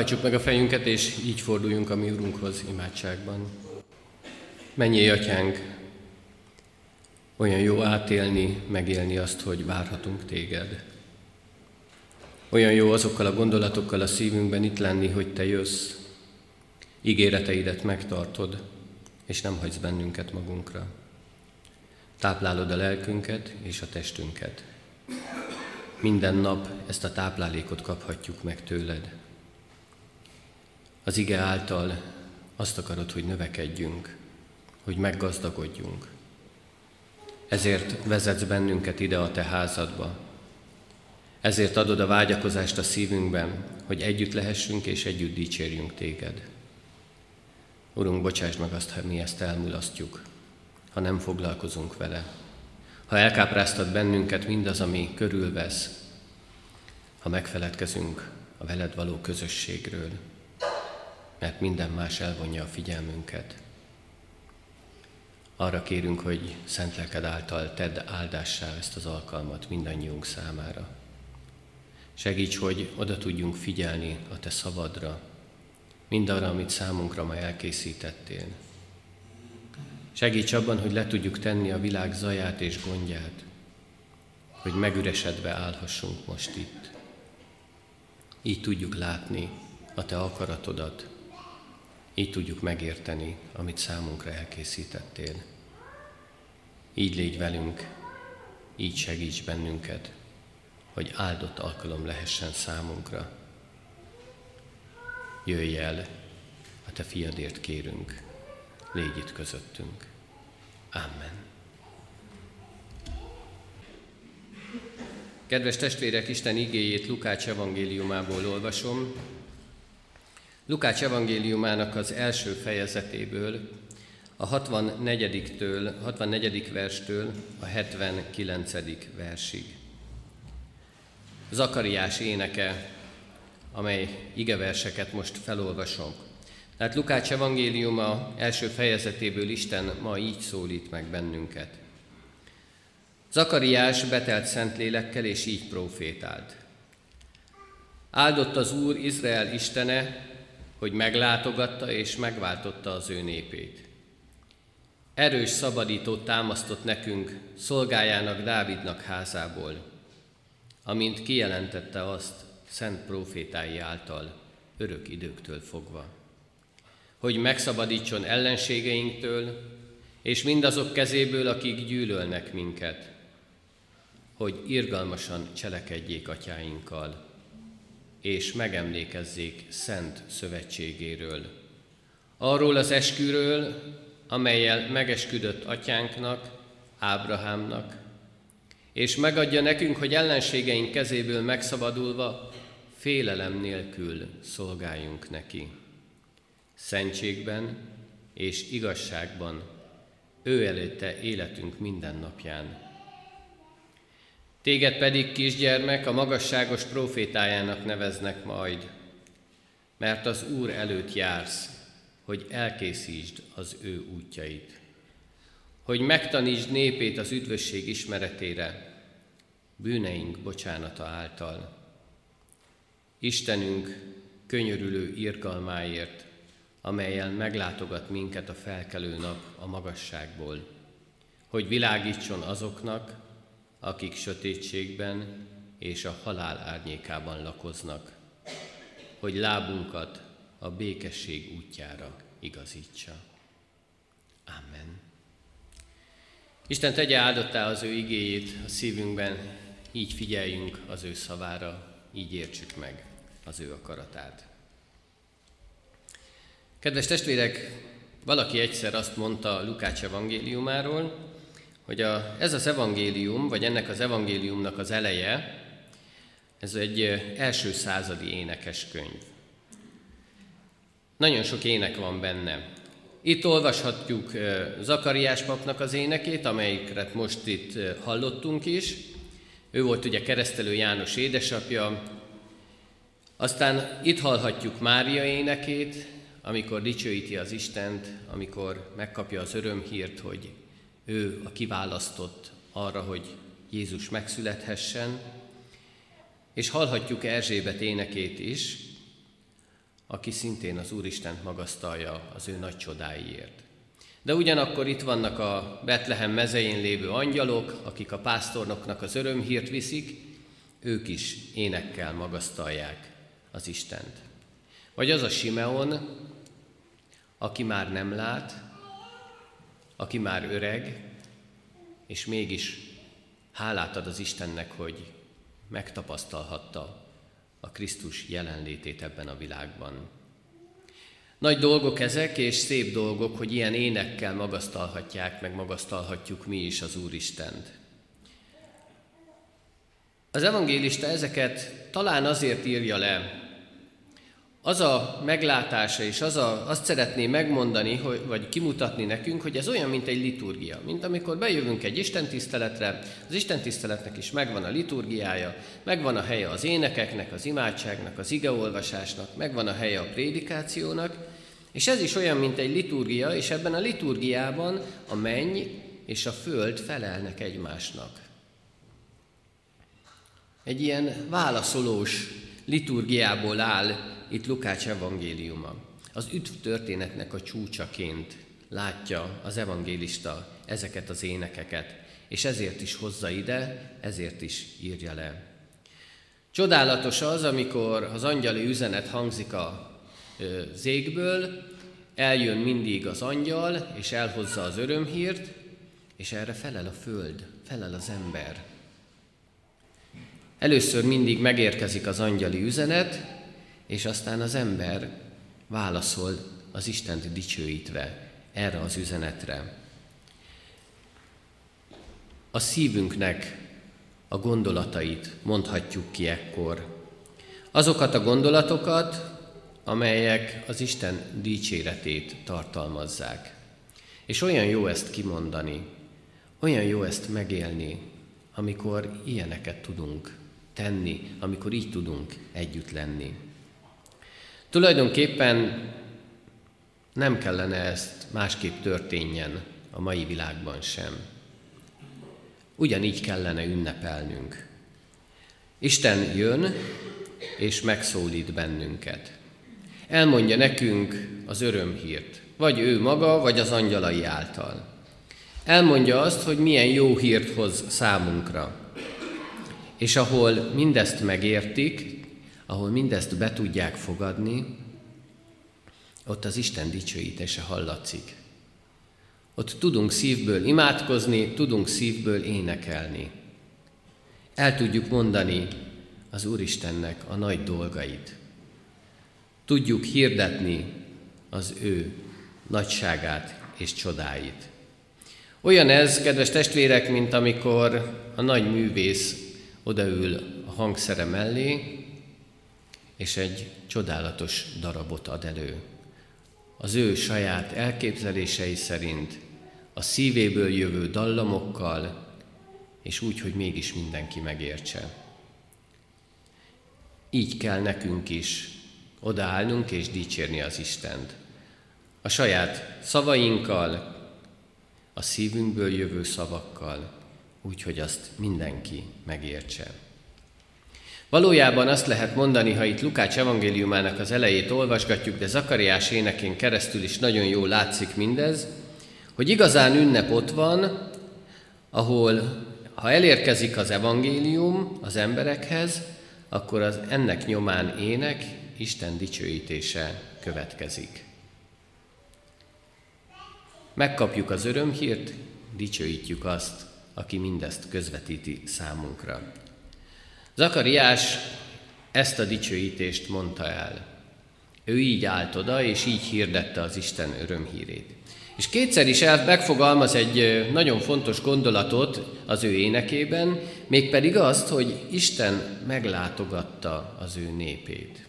Hajtsuk meg a fejünket, és így forduljunk a mi Urunkhoz imádságban. Mennyi atyánk, olyan jó átélni, megélni azt, hogy várhatunk téged. Olyan jó azokkal a gondolatokkal a szívünkben itt lenni, hogy te jössz, ígéreteidet megtartod, és nem hagysz bennünket magunkra. Táplálod a lelkünket és a testünket. Minden nap ezt a táplálékot kaphatjuk meg tőled. Az ige által azt akarod, hogy növekedjünk, hogy meggazdagodjunk. Ezért vezetsz bennünket ide a te házadba. Ezért adod a vágyakozást a szívünkben, hogy együtt lehessünk és együtt dicsérjünk téged. Urunk, bocsáss meg azt, ha mi ezt elmulasztjuk, ha nem foglalkozunk vele, ha elkápráztat bennünket mindaz, ami körülvesz, ha megfeledkezünk a veled való közösségről, mert minden más elvonja a figyelmünket. Arra kérünk, hogy szent lelked által tedd áldássá ezt az alkalmat mindannyiunk számára. Segíts, hogy oda tudjunk figyelni a Te szavadra, mindarra, amit számunkra ma elkészítettél. Segíts abban, hogy le tudjuk tenni a világ zaját és gondját, hogy megüresedve állhassunk most itt. Így tudjuk látni a Te akaratodat, így tudjuk megérteni, amit számunkra elkészítettél. Így légy velünk, így segíts bennünket, hogy áldott alkalom lehessen számunkra. Jöjj el, a Te fiadért kérünk, légy itt közöttünk. Amen. Kedves testvérek, Isten igéjét Lukács evangéliumából olvasom, Lukács evangéliumának az első fejezetéből, a 64-től, 64. verstől a 79. versig. Zakariás éneke, amely igeverseket most felolvasom. Tehát Lukács evangéliuma első fejezetéből Isten ma így szólít meg bennünket. Zakariás betelt szent lélekkel, és így profétált. Áldott az Úr Izrael Istene, hogy meglátogatta és megváltotta az ő népét. Erős szabadítót támasztott nekünk szolgájának Dávidnak házából, amint kijelentette azt szent profétái által örök időktől fogva. Hogy megszabadítson ellenségeinktől, és mindazok kezéből, akik gyűlölnek minket, hogy irgalmasan cselekedjék atyáinkkal, és megemlékezzék szent szövetségéről. Arról az esküről, amelyel megesküdött atyánknak, Ábrahámnak, és megadja nekünk, hogy ellenségeink kezéből megszabadulva félelem nélkül szolgáljunk neki. Szentségben és igazságban ő előtte életünk minden napján Téged pedig, kisgyermek, a magasságos profétájának neveznek majd, mert az Úr előtt jársz, hogy elkészítsd az ő útjait, hogy megtanítsd népét az üdvösség ismeretére, bűneink bocsánata által. Istenünk könyörülő irgalmáért, amelyel meglátogat minket a felkelő nap a magasságból, hogy világítson azoknak, akik sötétségben és a halál árnyékában lakoznak, hogy lábunkat a békesség útjára igazítsa. Amen. Isten tegye áldottá az ő igéjét a szívünkben, így figyeljünk az ő szavára, így értsük meg az ő akaratát. Kedves testvérek, valaki egyszer azt mondta Lukács evangéliumáról, hogy a, ez az evangélium, vagy ennek az evangéliumnak az eleje, ez egy első századi énekes könyv. Nagyon sok ének van benne. Itt olvashatjuk Zakariás papnak az énekét, amelyikre most itt hallottunk is. Ő volt ugye keresztelő János édesapja. Aztán itt hallhatjuk Mária énekét, amikor dicsőíti az Istent, amikor megkapja az örömhírt, hogy ő a kiválasztott arra, hogy Jézus megszülethessen, és hallhatjuk Erzsébet énekét is, aki szintén az Úristent magasztalja az ő nagy csodáiért. De ugyanakkor itt vannak a Betlehem mezején lévő angyalok, akik a pásztornoknak az örömhírt viszik, ők is énekkel magasztalják az Istent. Vagy az a Simeon, aki már nem lát, aki már öreg, és mégis hálát ad az Istennek, hogy megtapasztalhatta a Krisztus jelenlétét ebben a világban. Nagy dolgok ezek, és szép dolgok, hogy ilyen énekkel magasztalhatják, meg magasztalhatjuk mi is az Úristent. Az evangélista ezeket talán azért írja le, az a meglátása és az a, azt szeretné megmondani, hogy, vagy kimutatni nekünk, hogy ez olyan, mint egy liturgia. Mint amikor bejövünk egy istentiszteletre, az istentiszteletnek is megvan a liturgiája, megvan a helye az énekeknek, az imádságnak, az igeolvasásnak, megvan a helye a prédikációnak, és ez is olyan, mint egy liturgia, és ebben a liturgiában a menny és a föld felelnek egymásnak. Egy ilyen válaszolós liturgiából áll itt Lukács evangéliuma. Az üdv történetnek a csúcsaként látja az evangélista ezeket az énekeket, és ezért is hozza ide, ezért is írja le. Csodálatos az, amikor az angyali üzenet hangzik a zégből, eljön mindig az angyal, és elhozza az örömhírt, és erre felel a föld, felel az ember. Először mindig megérkezik az angyali üzenet, és aztán az ember válaszol az Istent dicsőítve erre az üzenetre. A szívünknek a gondolatait mondhatjuk ki ekkor. Azokat a gondolatokat, amelyek az Isten dicséretét tartalmazzák. És olyan jó ezt kimondani, olyan jó ezt megélni, amikor ilyeneket tudunk tenni, amikor így tudunk együtt lenni. Tulajdonképpen nem kellene ezt másképp történjen a mai világban sem. Ugyanígy kellene ünnepelnünk. Isten jön és megszólít bennünket. Elmondja nekünk az örömhírt, vagy ő maga, vagy az angyalai által. Elmondja azt, hogy milyen jó hírt hoz számunkra. És ahol mindezt megértik, ahol mindezt be tudják fogadni, ott az Isten dicsőítése hallatszik. Ott tudunk szívből imádkozni, tudunk szívből énekelni. El tudjuk mondani az Úristennek a nagy dolgait. Tudjuk hirdetni az ő nagyságát és csodáit. Olyan ez, kedves testvérek, mint amikor a nagy művész odaül a hangszere mellé, és egy csodálatos darabot ad elő. Az ő saját elképzelései szerint, a szívéből jövő dallamokkal, és úgy, hogy mégis mindenki megértse. Így kell nekünk is odaállnunk és dicsérni az Istent. A saját szavainkkal, a szívünkből jövő szavakkal, úgy, hogy azt mindenki megértse. Valójában azt lehet mondani, ha itt Lukács evangéliumának az elejét olvasgatjuk, de Zakariás énekén keresztül is nagyon jól látszik mindez, hogy igazán ünnep ott van, ahol ha elérkezik az evangélium az emberekhez, akkor az ennek nyomán ének, Isten dicsőítése következik. Megkapjuk az örömhírt, dicsőítjük azt, aki mindezt közvetíti számunkra. Zakariás ezt a dicsőítést mondta el. Ő így állt oda, és így hirdette az Isten örömhírét. És kétszer is el megfogalmaz egy nagyon fontos gondolatot az ő énekében, mégpedig azt, hogy Isten meglátogatta az ő népét.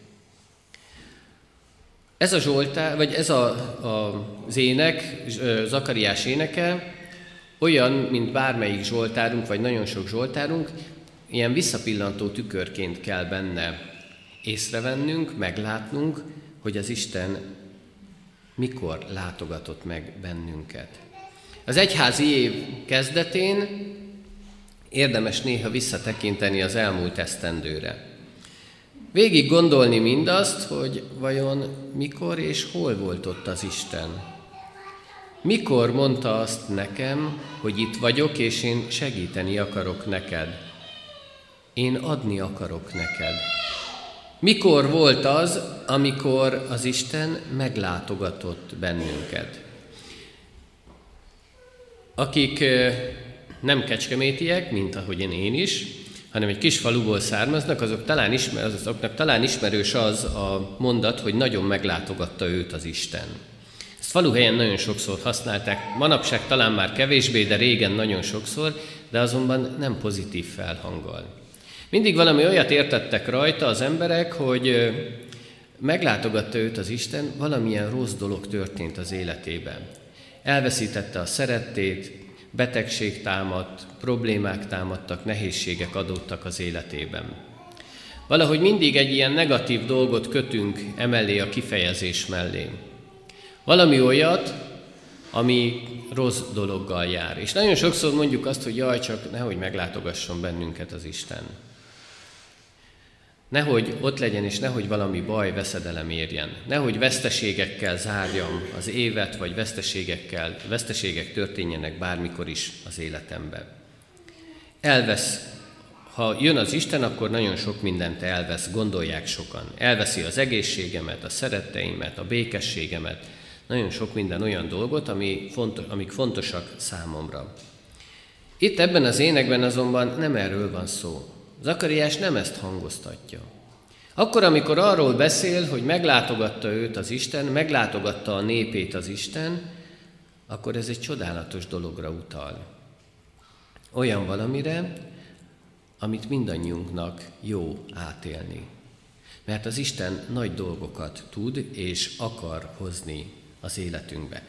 Ez a Zsoltár, vagy ez a, a, az ének, Zakariás éneke, olyan, mint bármelyik Zsoltárunk, vagy nagyon sok Zsoltárunk, ilyen visszapillantó tükörként kell benne észrevennünk, meglátnunk, hogy az Isten mikor látogatott meg bennünket. Az egyházi év kezdetén érdemes néha visszatekinteni az elmúlt esztendőre. Végig gondolni mindazt, hogy vajon mikor és hol volt ott az Isten. Mikor mondta azt nekem, hogy itt vagyok, és én segíteni akarok neked. Én adni akarok neked. Mikor volt az, amikor az Isten meglátogatott bennünket? Akik nem kecskemétiek, mint ahogy én is, hanem egy kis faluból származnak, azok talán ismer, azoknak talán ismerős az a mondat, hogy nagyon meglátogatta őt az Isten. Ezt faluhelyen nagyon sokszor használták, manapság talán már kevésbé, de régen nagyon sokszor, de azonban nem pozitív felhanggal. Mindig valami olyat értettek rajta az emberek, hogy meglátogatta őt az Isten, valamilyen rossz dolog történt az életében. Elveszítette a szerettét, betegség támadt, problémák támadtak, nehézségek adódtak az életében. Valahogy mindig egy ilyen negatív dolgot kötünk emellé a kifejezés mellé. Valami olyat, ami rossz dologgal jár. És nagyon sokszor mondjuk azt, hogy jaj, csak nehogy meglátogasson bennünket az Isten. Nehogy ott legyen, és nehogy valami baj, veszedelem érjen. Nehogy veszteségekkel zárjam az évet, vagy veszteségekkel, veszteségek történjenek bármikor is az életemben. Elvesz, ha jön az Isten, akkor nagyon sok mindent elvesz, gondolják sokan. Elveszi az egészségemet, a szeretteimet, a békességemet, nagyon sok minden olyan dolgot, ami fontos, amik fontosak számomra. Itt ebben az énekben azonban nem erről van szó. Zakariás nem ezt hangoztatja. Akkor, amikor arról beszél, hogy meglátogatta őt az Isten, meglátogatta a népét az Isten, akkor ez egy csodálatos dologra utal. Olyan valamire, amit mindannyiunknak jó átélni. Mert az Isten nagy dolgokat tud és akar hozni az életünkbe.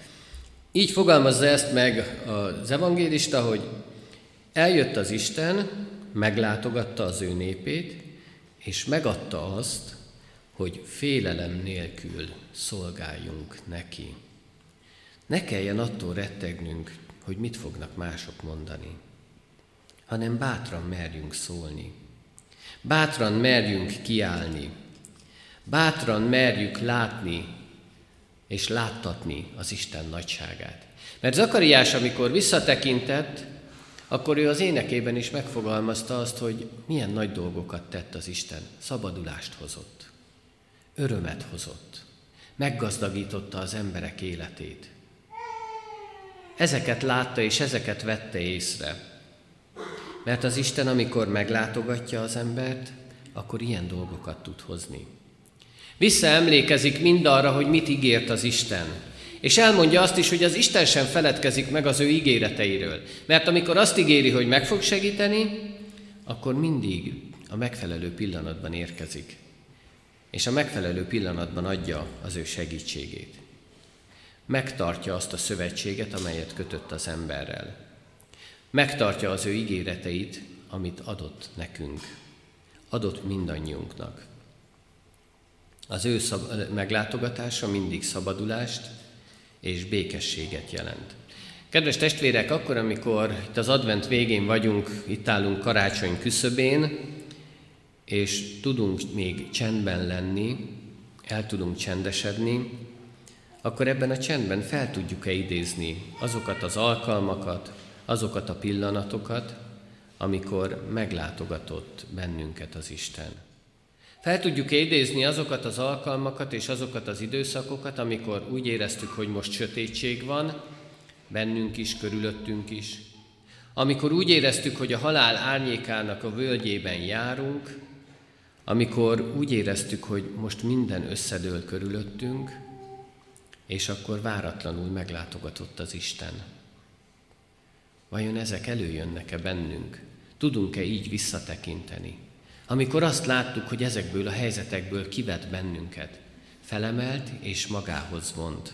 Így fogalmazza ezt meg az evangélista, hogy eljött az Isten, meglátogatta az ő népét, és megadta azt, hogy félelem nélkül szolgáljunk neki. Ne kelljen attól rettegnünk, hogy mit fognak mások mondani, hanem bátran merjünk szólni. Bátran merjünk kiállni. Bátran merjük látni és láttatni az Isten nagyságát. Mert Zakariás, amikor visszatekintett, akkor ő az énekében is megfogalmazta azt, hogy milyen nagy dolgokat tett az Isten. Szabadulást hozott, örömet hozott, meggazdagította az emberek életét. Ezeket látta és ezeket vette észre. Mert az Isten, amikor meglátogatja az embert, akkor ilyen dolgokat tud hozni. Visszaemlékezik mindarra, hogy mit ígért az Isten, és elmondja azt is, hogy az Isten sem feledkezik meg az ő ígéreteiről. Mert amikor azt ígéri, hogy meg fog segíteni, akkor mindig a megfelelő pillanatban érkezik. És a megfelelő pillanatban adja az ő segítségét. Megtartja azt a szövetséget, amelyet kötött az emberrel. Megtartja az ő ígéreteit, amit adott nekünk. Adott mindannyiunknak. Az ő szab- meglátogatása mindig szabadulást, és békességet jelent. Kedves testvérek, akkor, amikor itt az advent végén vagyunk, itt állunk karácsony küszöbén, és tudunk még csendben lenni, el tudunk csendesedni, akkor ebben a csendben fel tudjuk-e idézni azokat az alkalmakat, azokat a pillanatokat, amikor meglátogatott bennünket az Isten. Fel tudjuk idézni azokat az alkalmakat és azokat az időszakokat, amikor úgy éreztük, hogy most sötétség van, bennünk is, körülöttünk is. Amikor úgy éreztük, hogy a halál árnyékának a völgyében járunk, amikor úgy éreztük, hogy most minden összedől körülöttünk, és akkor váratlanul meglátogatott az Isten. Vajon ezek előjönnek-e bennünk? Tudunk-e így visszatekinteni? Amikor azt láttuk, hogy ezekből a helyzetekből kivet bennünket, felemelt és magához vont.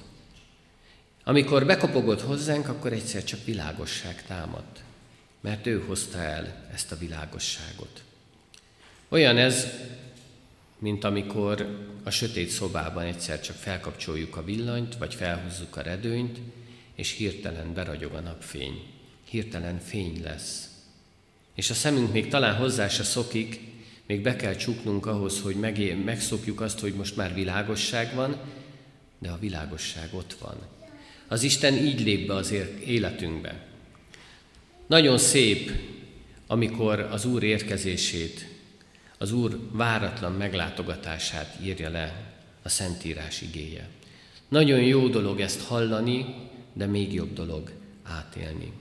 Amikor bekopogott hozzánk, akkor egyszer csak világosság támadt, mert ő hozta el ezt a világosságot. Olyan ez, mint amikor a sötét szobában egyszer csak felkapcsoljuk a villanyt, vagy felhúzzuk a redőnyt, és hirtelen beragyog a napfény. Hirtelen fény lesz. És a szemünk még talán hozzá se szokik, még be kell csuknunk ahhoz, hogy megé- megszokjuk azt, hogy most már világosság van, de a világosság ott van. Az Isten így lép be az életünkbe. Nagyon szép, amikor az Úr érkezését, az Úr váratlan meglátogatását írja le a Szentírás igéje. Nagyon jó dolog ezt hallani, de még jobb dolog átélni.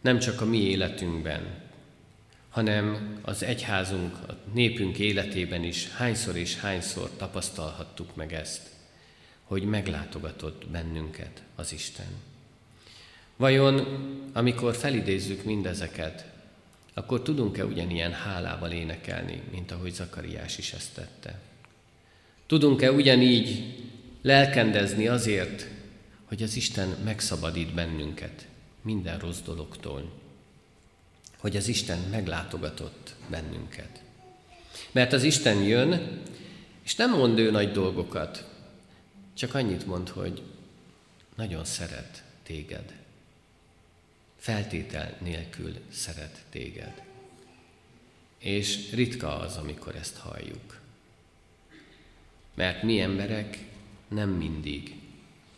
Nem csak a mi életünkben, hanem az egyházunk, a népünk életében is hányszor és hányszor tapasztalhattuk meg ezt, hogy meglátogatott bennünket az Isten. Vajon, amikor felidézzük mindezeket, akkor tudunk-e ugyanilyen hálával énekelni, mint ahogy Zakariás is ezt tette? Tudunk-e ugyanígy lelkendezni azért, hogy az Isten megszabadít bennünket minden rossz dologtól, hogy az Isten meglátogatott bennünket. Mert az Isten jön, és nem mond ő nagy dolgokat, csak annyit mond, hogy nagyon szeret téged. Feltétel nélkül szeret téged. És ritka az, amikor ezt halljuk. Mert mi emberek nem mindig,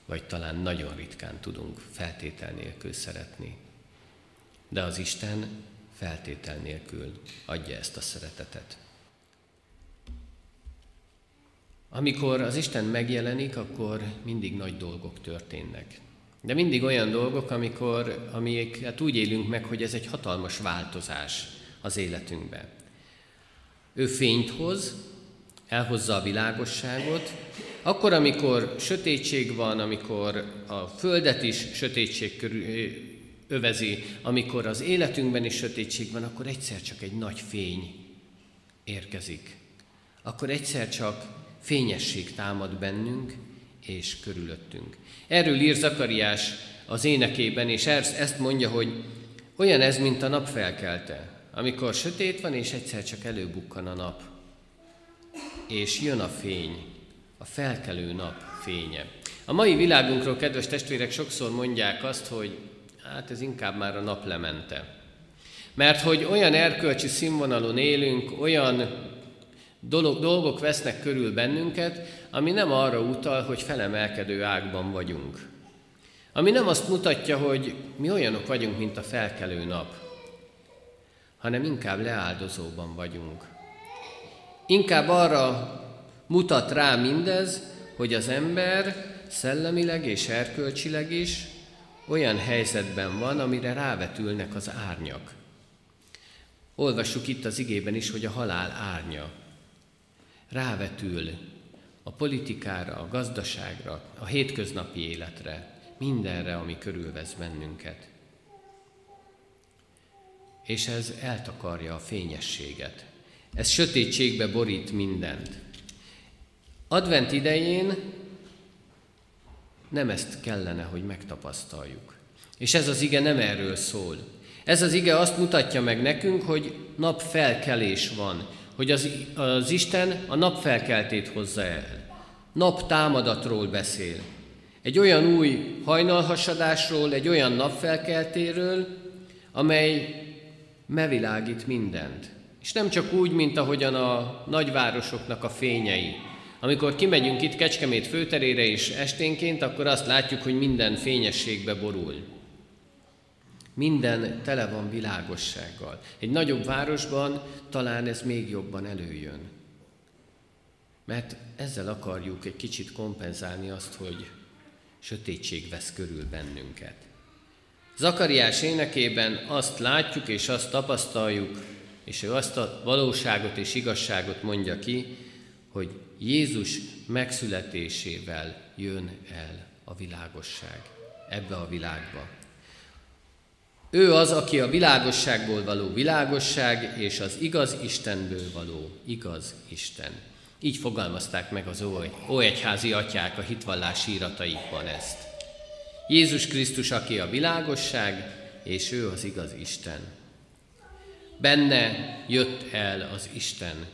vagy talán nagyon ritkán tudunk feltétel nélkül szeretni. De az Isten feltétel nélkül adja ezt a szeretetet. Amikor az Isten megjelenik, akkor mindig nagy dolgok történnek. De mindig olyan dolgok, amikor, amiket úgy élünk meg, hogy ez egy hatalmas változás az életünkbe. Ő fényt hoz, elhozza a világosságot, akkor, amikor sötétség van, amikor a földet is sötétség körül, övezi, amikor az életünkben is sötétség van, akkor egyszer csak egy nagy fény érkezik. Akkor egyszer csak fényesség támad bennünk és körülöttünk. Erről ír Zakariás az énekében, és ezt mondja, hogy olyan ez, mint a nap felkelte, amikor sötét van, és egyszer csak előbukkan a nap, és jön a fény, a felkelő nap fénye. A mai világunkról, kedves testvérek, sokszor mondják azt, hogy hát ez inkább már a nap lemente. Mert hogy olyan erkölcsi színvonalon élünk, olyan dolog, dolgok vesznek körül bennünket, ami nem arra utal, hogy felemelkedő ágban vagyunk. Ami nem azt mutatja, hogy mi olyanok vagyunk, mint a felkelő nap, hanem inkább leáldozóban vagyunk. Inkább arra mutat rá mindez, hogy az ember szellemileg és erkölcsileg is olyan helyzetben van, amire rávetülnek az árnyak. Olvassuk itt az igében is, hogy a halál árnya rávetül a politikára, a gazdaságra, a hétköznapi életre, mindenre, ami körülvesz bennünket. És ez eltakarja a fényességet. Ez sötétségbe borít mindent. Advent idején nem ezt kellene, hogy megtapasztaljuk. És ez az ige nem erről szól. Ez az ige azt mutatja meg nekünk, hogy napfelkelés van, hogy az, az Isten a napfelkeltét hozza el. Nap támadatról beszél. Egy olyan új hajnalhasadásról, egy olyan napfelkeltéről, amely mevilágít mindent. És nem csak úgy, mint ahogyan a nagyvárosoknak a fényei. Amikor kimegyünk itt Kecskemét főterére és esténként, akkor azt látjuk, hogy minden fényességbe borul. Minden tele van világossággal. Egy nagyobb városban talán ez még jobban előjön. Mert ezzel akarjuk egy kicsit kompenzálni azt, hogy sötétség vesz körül bennünket. Zakariás énekében azt látjuk és azt tapasztaljuk, és ő azt a valóságot és igazságot mondja ki, hogy Jézus megszületésével jön el a világosság ebbe a világba. Ő az, aki a világosságból való világosság, és az igaz Istenből való igaz Isten. Így fogalmazták meg az óegyházi atyák a hitvallás írataikban ezt. Jézus Krisztus, aki a világosság, és ő az igaz Isten. Benne jött el az Isten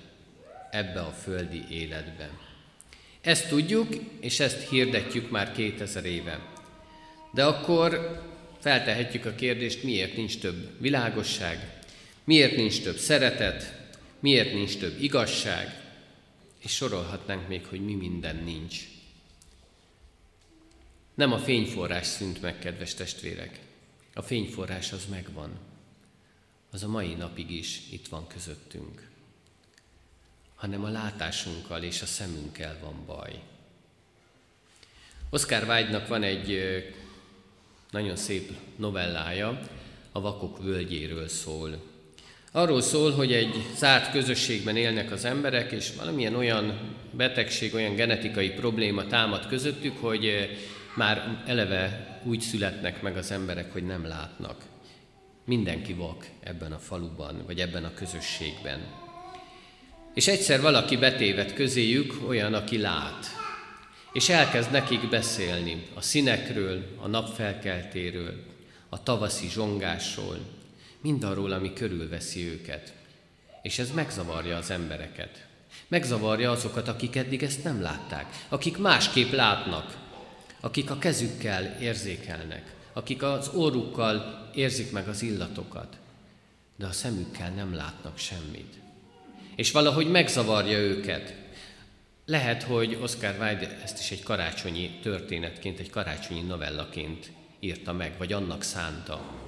ebbe a földi életbe. Ezt tudjuk, és ezt hirdetjük már 2000 éve. De akkor feltehetjük a kérdést, miért nincs több világosság, miért nincs több szeretet, miért nincs több igazság, és sorolhatnánk még, hogy mi minden nincs. Nem a fényforrás szűnt meg, kedves testvérek. A fényforrás az megvan. Az a mai napig is itt van közöttünk. Hanem a látásunkkal és a szemünkkel van baj. Oscar Wilde-nak van egy nagyon szép novellája, a Vakok völgyéről szól. Arról szól, hogy egy zárt közösségben élnek az emberek, és valamilyen olyan betegség, olyan genetikai probléma támad közöttük, hogy már eleve úgy születnek meg az emberek, hogy nem látnak. Mindenki vak ebben a faluban, vagy ebben a közösségben. És egyszer valaki betévet közéjük, olyan, aki lát. És elkezd nekik beszélni a színekről, a napfelkeltéről, a tavaszi zsongásról, mindarról, ami körülveszi őket. És ez megzavarja az embereket. Megzavarja azokat, akik eddig ezt nem látták, akik másképp látnak, akik a kezükkel érzékelnek, akik az orrukkal érzik meg az illatokat, de a szemükkel nem látnak semmit. És valahogy megzavarja őket. Lehet, hogy Oscar Wilde ezt is egy karácsonyi történetként, egy karácsonyi novellaként írta meg, vagy annak szánta.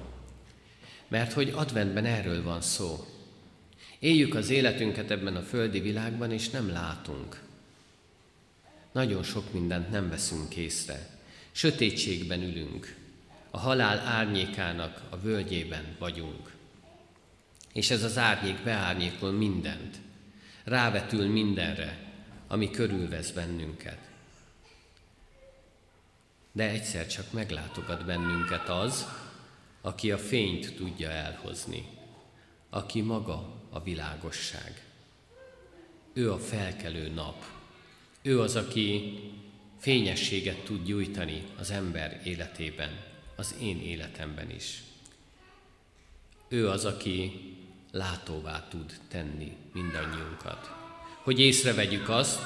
Mert hogy adventben erről van szó. Éljük az életünket ebben a földi világban, és nem látunk. Nagyon sok mindent nem veszünk észre. Sötétségben ülünk. A halál árnyékának a völgyében vagyunk. És ez az árnyék beárnyékol mindent. Rávetül mindenre, ami körülvesz bennünket. De egyszer csak meglátogat bennünket az, aki a fényt tudja elhozni, aki maga a világosság. Ő a felkelő nap. Ő az, aki fényességet tud gyújtani az ember életében, az én életemben is. Ő az, aki látóvá tud tenni mindannyiunkat, hogy észrevegyük azt,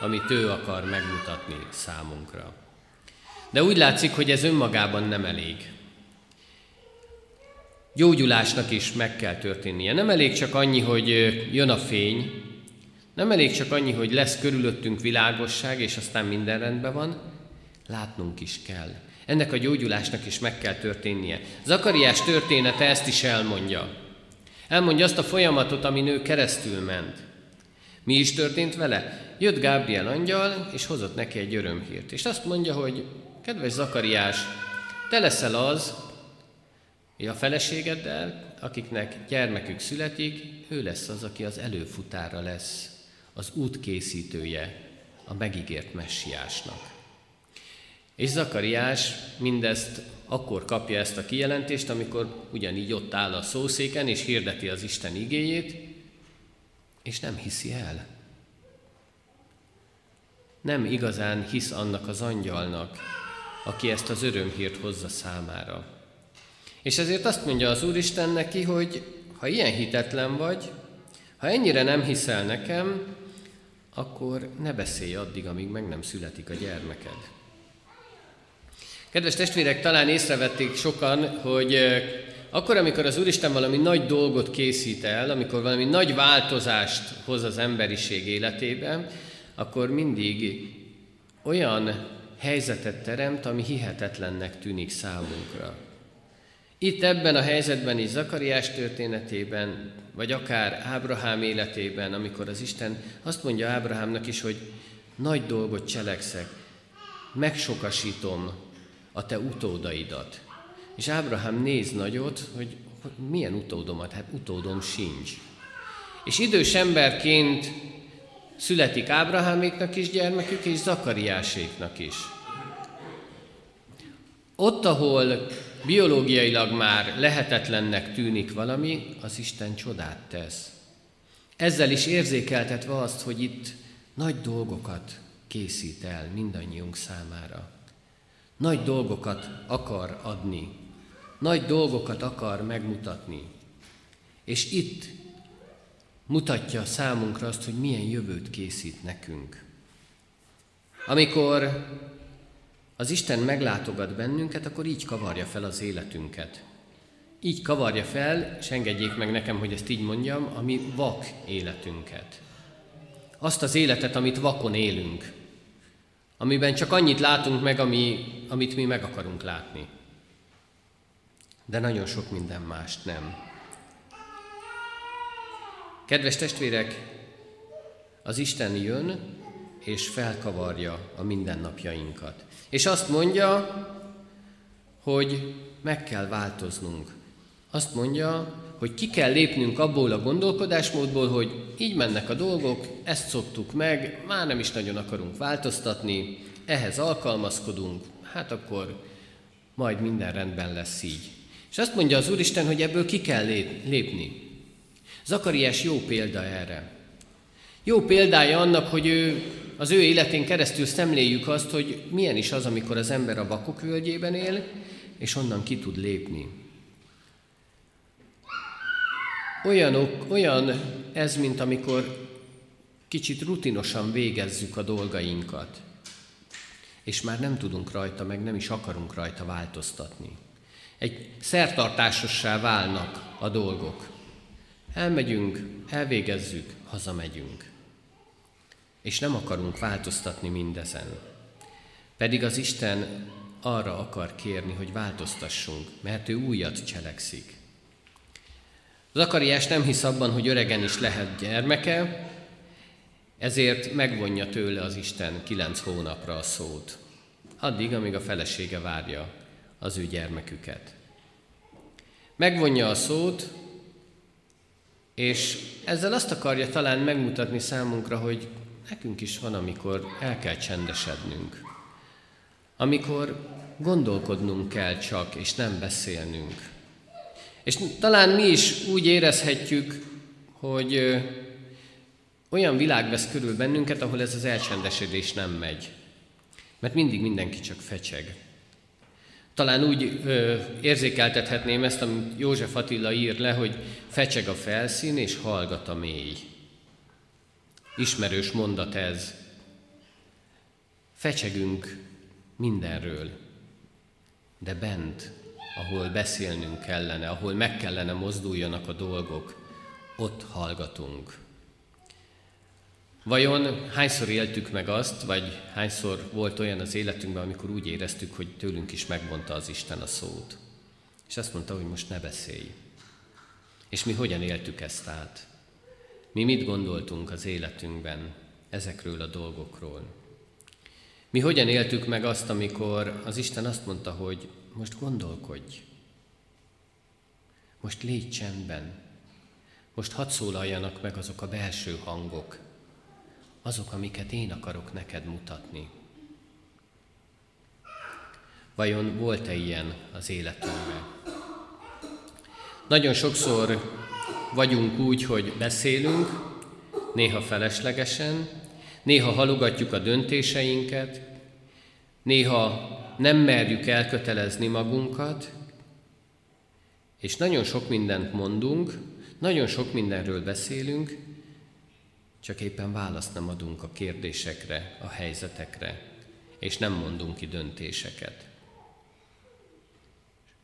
amit ő akar megmutatni számunkra. De úgy látszik, hogy ez önmagában nem elég gyógyulásnak is meg kell történnie. Nem elég csak annyi, hogy jön a fény, nem elég csak annyi, hogy lesz körülöttünk világosság, és aztán minden rendben van, látnunk is kell. Ennek a gyógyulásnak is meg kell történnie. Zakariás története ezt is elmondja. Elmondja azt a folyamatot, ami ő keresztül ment. Mi is történt vele? Jött Gábriel angyal, és hozott neki egy örömhírt. És azt mondja, hogy kedves Zakariás, te leszel az, a feleségeddel, akiknek gyermekük születik, ő lesz az, aki az előfutára lesz, az útkészítője a megígért messiásnak. És Zakariás mindezt akkor kapja ezt a kijelentést, amikor ugyanígy ott áll a szószéken, és hirdeti az Isten igéjét, és nem hiszi el. Nem igazán hisz annak az angyalnak, aki ezt az örömhírt hozza számára. És ezért azt mondja az Úristen neki, hogy ha ilyen hitetlen vagy, ha ennyire nem hiszel nekem, akkor ne beszélj addig, amíg meg nem születik a gyermeked. Kedves testvérek, talán észrevették sokan, hogy akkor, amikor az Úristen valami nagy dolgot készít el, amikor valami nagy változást hoz az emberiség életébe, akkor mindig olyan helyzetet teremt, ami hihetetlennek tűnik számunkra. Itt ebben a helyzetben is Zakariás történetében, vagy akár Ábrahám életében, amikor az Isten azt mondja Ábrahámnak is, hogy nagy dolgot cselekszek, megsokasítom a te utódaidat. És Ábrahám néz nagyot, hogy milyen utódomat? Hát utódom sincs. És idős emberként születik Ábraháméknak is gyermekük, és Zakariáséknak is. Ott, ahol biológiailag már lehetetlennek tűnik valami, az Isten csodát tesz. Ezzel is érzékeltetve azt, hogy itt nagy dolgokat készít el mindannyiunk számára. Nagy dolgokat akar adni, nagy dolgokat akar megmutatni. És itt mutatja számunkra azt, hogy milyen jövőt készít nekünk. Amikor az Isten meglátogat bennünket, akkor így kavarja fel az életünket. így kavarja fel, és engedjék meg nekem, hogy ezt így mondjam, a mi vak életünket. Azt az életet, amit vakon élünk, amiben csak annyit látunk meg, ami, amit mi meg akarunk látni. De nagyon sok minden mást nem. Kedves testvérek, az Isten jön, és felkavarja a mindennapjainkat. És azt mondja, hogy meg kell változnunk. Azt mondja, hogy ki kell lépnünk abból a gondolkodásmódból, hogy így mennek a dolgok, ezt szoktuk meg, már nem is nagyon akarunk változtatni, ehhez alkalmazkodunk, hát akkor majd minden rendben lesz így. És azt mondja az Úristen, hogy ebből ki kell lépni. Zakariás jó példa erre. Jó példája annak, hogy ő, az ő életén keresztül szemléljük azt, hogy milyen is az, amikor az ember a vakok völgyében él, és onnan ki tud lépni. Olyanok, olyan ez, mint amikor kicsit rutinosan végezzük a dolgainkat, és már nem tudunk rajta, meg nem is akarunk rajta változtatni. Egy szertartásossá válnak a dolgok. Elmegyünk, elvégezzük, hazamegyünk. És nem akarunk változtatni mindezen. Pedig az Isten arra akar kérni, hogy változtassunk, mert ő újat cselekszik. Zakariás nem hisz abban, hogy öregen is lehet gyermeke, ezért megvonja tőle az Isten kilenc hónapra a szót, addig, amíg a felesége várja az ő gyermeküket. Megvonja a szót, és ezzel azt akarja talán megmutatni számunkra, hogy nekünk is van, amikor el kell csendesednünk. Amikor gondolkodnunk kell csak, és nem beszélnünk. És talán mi is úgy érezhetjük, hogy olyan világ vesz körül bennünket, ahol ez az elcsendesedés nem megy. Mert mindig mindenki csak fecseg. Talán úgy ö, érzékeltethetném ezt, amit József Attila ír le, hogy fecseg a felszín és hallgat a mély. Ismerős mondat ez. Fecsegünk mindenről, de bent, ahol beszélnünk kellene, ahol meg kellene mozduljanak a dolgok, ott hallgatunk. Vajon hányszor éltük meg azt, vagy hányszor volt olyan az életünkben, amikor úgy éreztük, hogy tőlünk is megmondta az Isten a szót, és azt mondta, hogy most ne beszélj. És mi hogyan éltük ezt át? Mi mit gondoltunk az életünkben ezekről a dolgokról? Mi hogyan éltük meg azt, amikor az Isten azt mondta, hogy most gondolkodj, most légy csendben, most hadd szólaljanak meg azok a belső hangok, azok, amiket én akarok neked mutatni. Vajon volt-e ilyen az életünkben? Nagyon sokszor vagyunk úgy, hogy beszélünk, néha feleslegesen, néha halogatjuk a döntéseinket, néha nem merjük elkötelezni magunkat, és nagyon sok mindent mondunk, nagyon sok mindenről beszélünk, csak éppen választ nem adunk a kérdésekre, a helyzetekre, és nem mondunk ki döntéseket.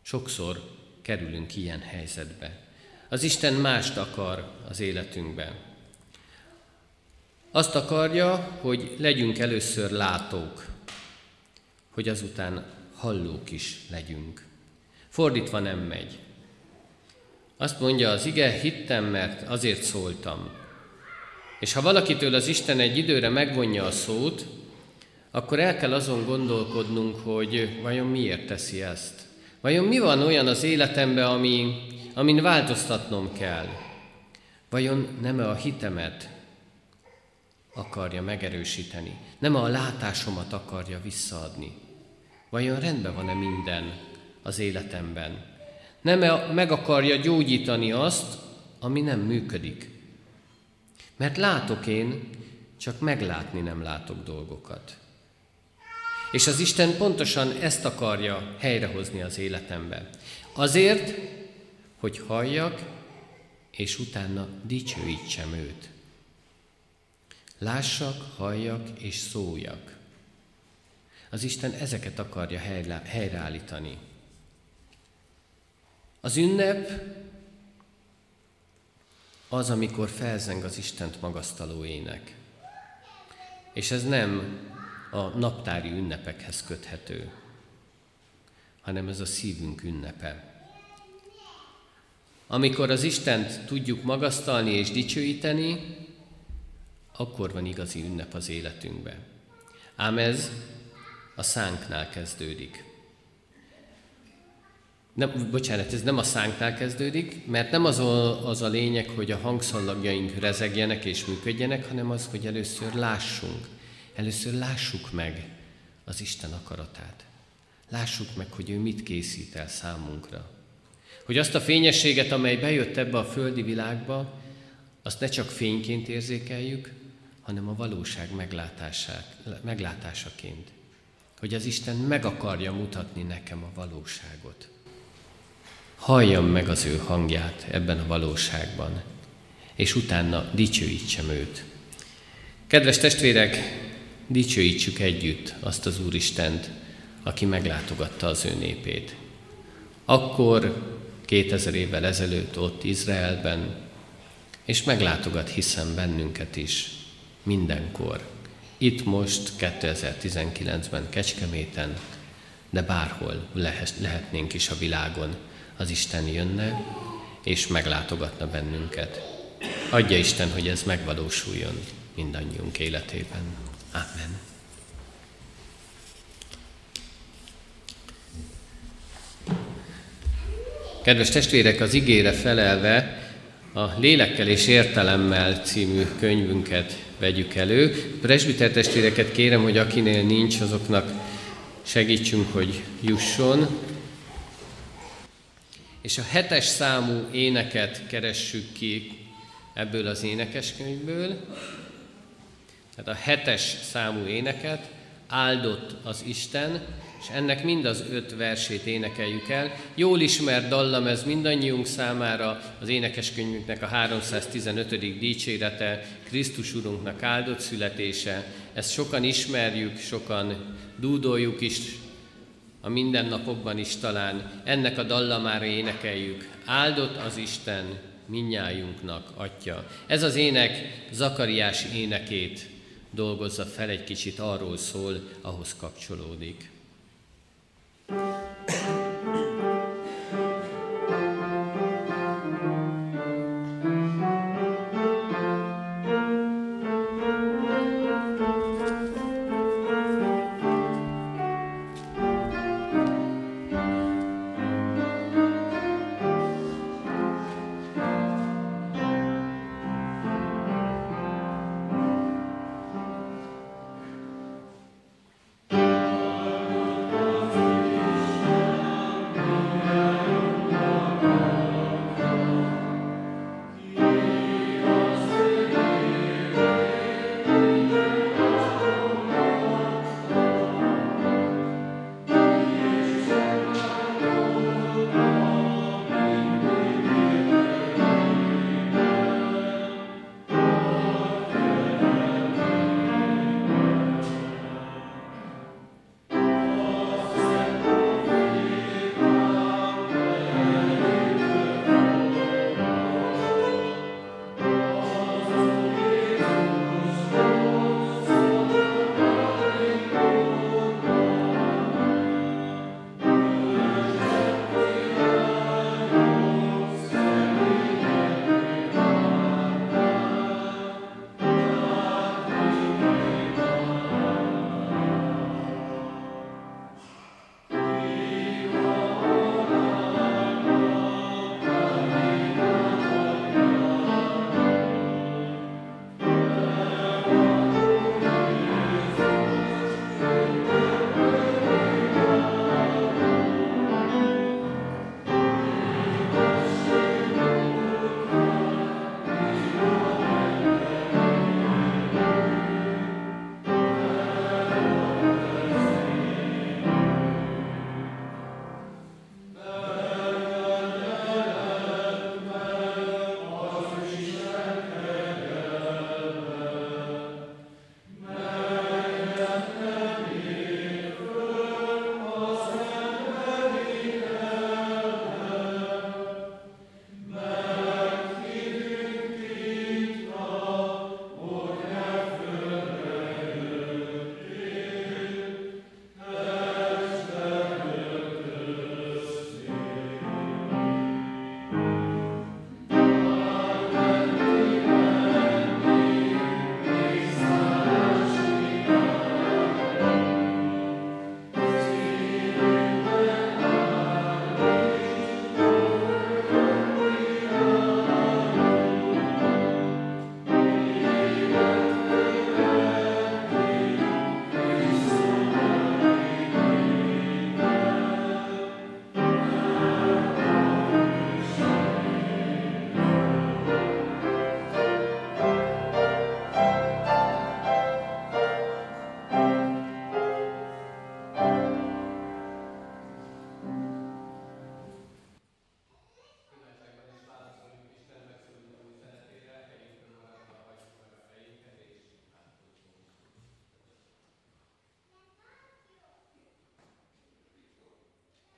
Sokszor kerülünk ilyen helyzetbe. Az Isten mást akar az életünkben. Azt akarja, hogy legyünk először látók, hogy azután hallók is legyünk. Fordítva nem megy. Azt mondja az ige, hittem, mert azért szóltam. És ha valakitől az Isten egy időre megvonja a szót, akkor el kell azon gondolkodnunk, hogy vajon miért teszi ezt. Vajon mi van olyan az életemben, ami, amin változtatnom kell? Vajon nem -e a hitemet akarja megerősíteni? Nem -e a látásomat akarja visszaadni? Vajon rendben van-e minden az életemben? Nem meg akarja gyógyítani azt, ami nem működik? Mert látok én, csak meglátni nem látok dolgokat. És az Isten pontosan ezt akarja helyrehozni az életembe. Azért, hogy halljak, és utána dicsőítsem őt. Lássak, halljak és szóljak. Az Isten ezeket akarja helyreállítani. Az ünnep az, amikor felzeng az Istent magasztaló ének. És ez nem a naptári ünnepekhez köthető, hanem ez a szívünk ünnepe. Amikor az Istent tudjuk magasztalni és dicsőíteni, akkor van igazi ünnep az életünkben. Ám ez a szánknál kezdődik. Nem, bocsánat, ez nem a szánknál kezdődik, mert nem az a, az a lényeg, hogy a hangszallagjaink rezegjenek és működjenek, hanem az, hogy először lássunk. Először lássuk meg az Isten akaratát. Lássuk meg, hogy ő mit készít el számunkra. Hogy azt a fényességet, amely bejött ebbe a földi világba, azt ne csak fényként érzékeljük, hanem a valóság meglátásaként. Hogy az Isten meg akarja mutatni nekem a valóságot. Halljam meg az ő hangját ebben a valóságban, és utána dicsőítsem őt. Kedves testvérek, dicsőítsük együtt azt az Úristent, aki meglátogatta az ő népét. Akkor 2000 évvel ezelőtt ott Izraelben, és meglátogat, hiszem, bennünket is mindenkor. Itt most, 2019-ben Kecskeméten, de bárhol lehetnénk is a világon, az Isten jönne, és meglátogatna bennünket. Adja Isten, hogy ez megvalósuljon mindannyiunk életében. Amen. Kedves testvérek, az igére felelve a Lélekkel és Értelemmel című könyvünket vegyük elő. Presbiter testvéreket kérem, hogy akinél nincs, azoknak segítsünk, hogy jusson. És a hetes számú éneket keressük ki ebből az énekeskönyvből. Tehát a hetes számú éneket, áldott az Isten, és ennek mind az öt versét énekeljük el. Jól ismert dallam ez mindannyiunk számára, az énekeskönyvünknek a 315. dicsérete, Krisztus Urunknak áldott születése. Ezt sokan ismerjük, sokan dúdoljuk is, a mindennapokban is talán. Ennek a dallamára énekeljük. Áldott az Isten, minnyájunknak atya. Ez az ének Zakariás énekét dolgozza fel egy kicsit, arról szól, ahhoz kapcsolódik. you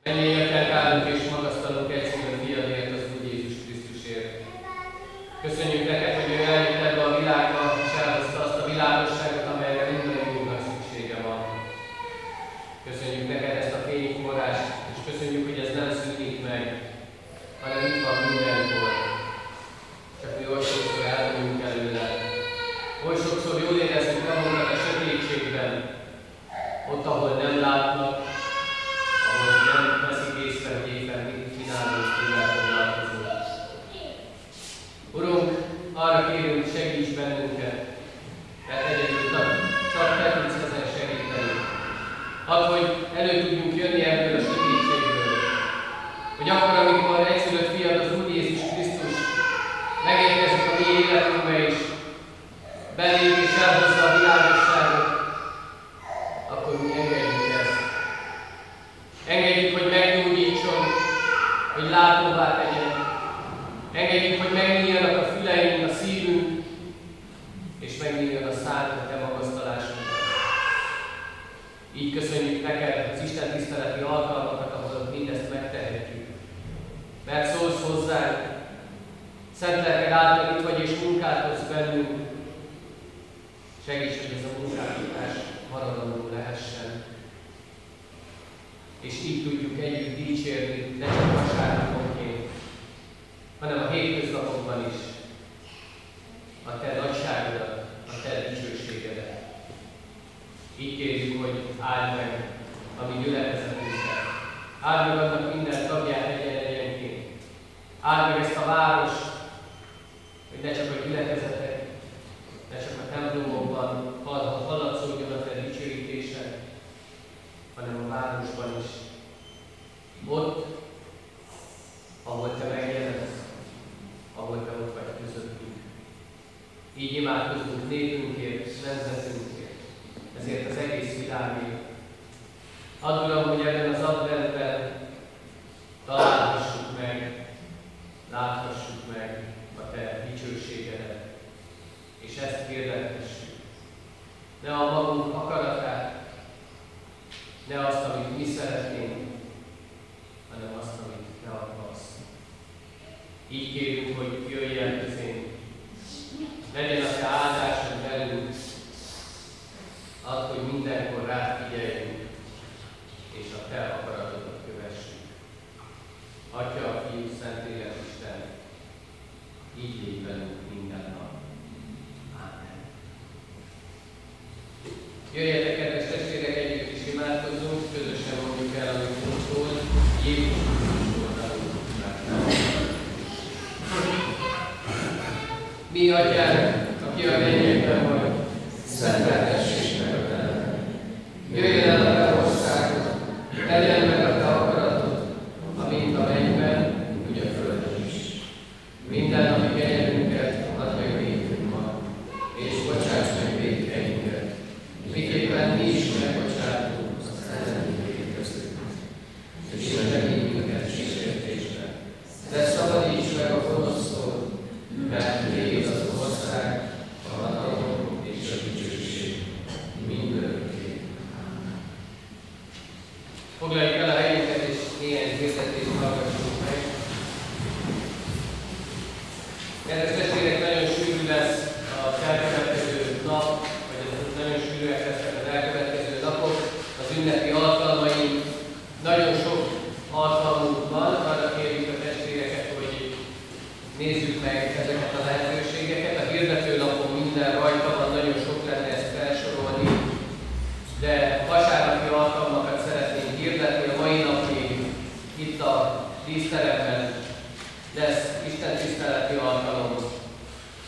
Hey. megnyíljanak a füleink, a szívünk, és megnyíljon a szád a te magasztalásunkat. Így köszönjük neked az Isten tiszteleti alkalmakat, ahol mindezt megtehetjük. Mert szólsz hozzá. szent lelked által itt vagy és munkálkodsz bennünk, segíts, hogy ez a munkálkodás maradandó lehessen. És így tudjuk együtt dicsérni, te csak vasárnap hanem a hétköznapokban is a Te nagyságodat, a Te dicsőségedet. Így kérjük, hogy áld meg a mi gyülekezetünket. Áld meg annak minden tagját egyen egyenként. Áld meg ezt a város, hogy ne csak a gyülekezetek, ne csak a templomokban hallatszódjon a Te dicsőítése, hanem a városban is. Ott, lélünkért és. Ezért az egész világért. Add Uram, hogy ebben az adventben találhassuk meg, láthassuk meg a Te dicsőségedet, és ezt hirdethessük. Ne a magunk akaratát, ne azt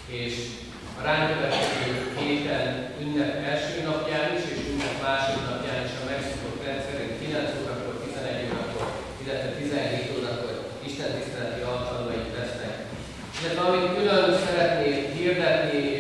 És a ránk következő héten ünnep első napján is, és ünnep második napján is a megszokott rendszerint 9 órakor, 11 órakor, illetve 17 órakor Isten tiszteleti alkalmaink lesznek. Illetve amit külön szeretnék hirdetni,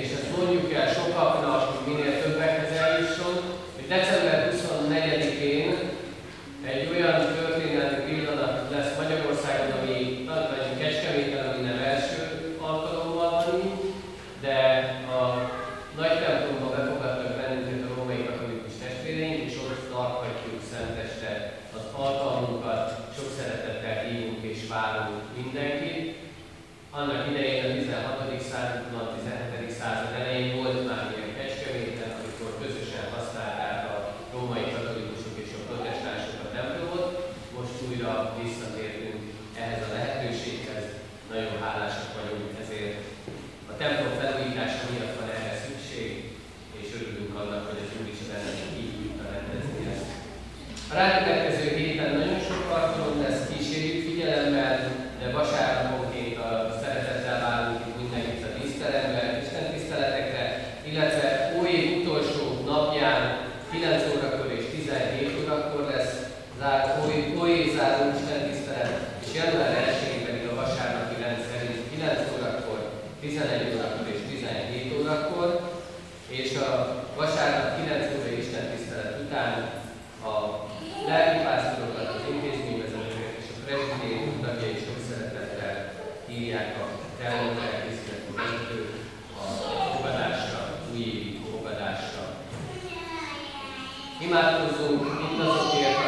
kollégák, a kellene elkészített a mentő, a fogadásra, újévi fogadásra. Imádkozzunk mindazokért,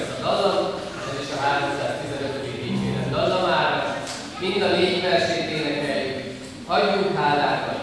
ez a dallam, ez is a 315. dicséret dallamára. Mind a négy versét énekeljük. Adjunk hálát